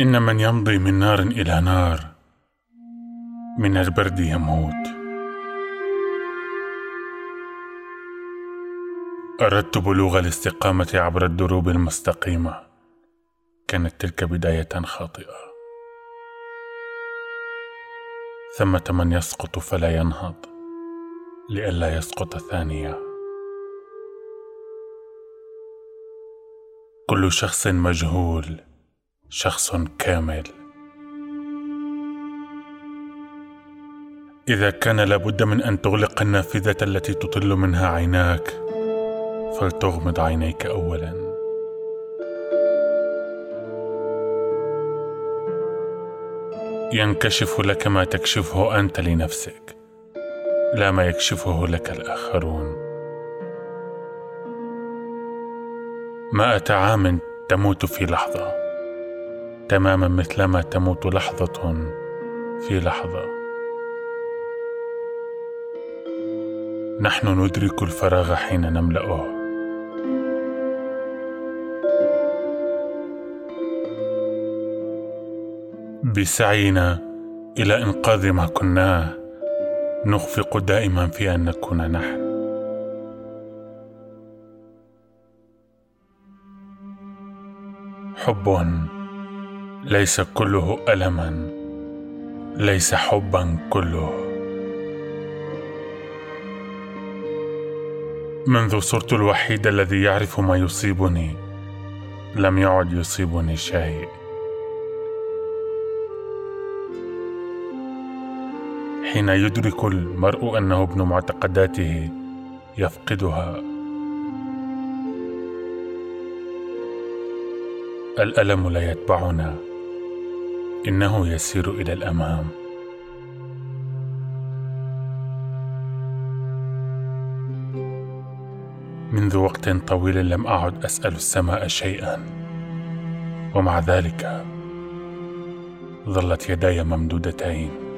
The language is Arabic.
إن من يمضي من نار إلى نار من البرد يموت. أردت بلوغ الاستقامة عبر الدروب المستقيمة. كانت تلك بداية خاطئة. ثمة من يسقط فلا ينهض لئلا يسقط ثانية. كل شخص مجهول شخص كامل. إذا كان لابد من أن تغلق النافذة التي تطل منها عيناك فلتغمض عينيك اولا. ينكشف لك ما تكشفه أنت لنفسك لا ما يكشفه لك الآخرون. مائه عام تموت في لحظة. تماما مثلما تموت لحظة في لحظة. نحن ندرك الفراغ حين نملأه. بسعينا إلى إنقاذ ما كناه نخفق دائما في أن نكون نحن. حب ليس كله ألما ليس حبا كله. منذ صرت الوحيد الذي يعرف ما يصيبني لم يعد يصيبني شيء. حين يدرك المرء أنه ابن معتقداته يفقدها. الألم لا يتبعنا. إنه يسير إلى الأمام. منذ وقت طويل لم أعد أسأل السماء شيئا ومع ذلك ظلت يداي ممدودتين.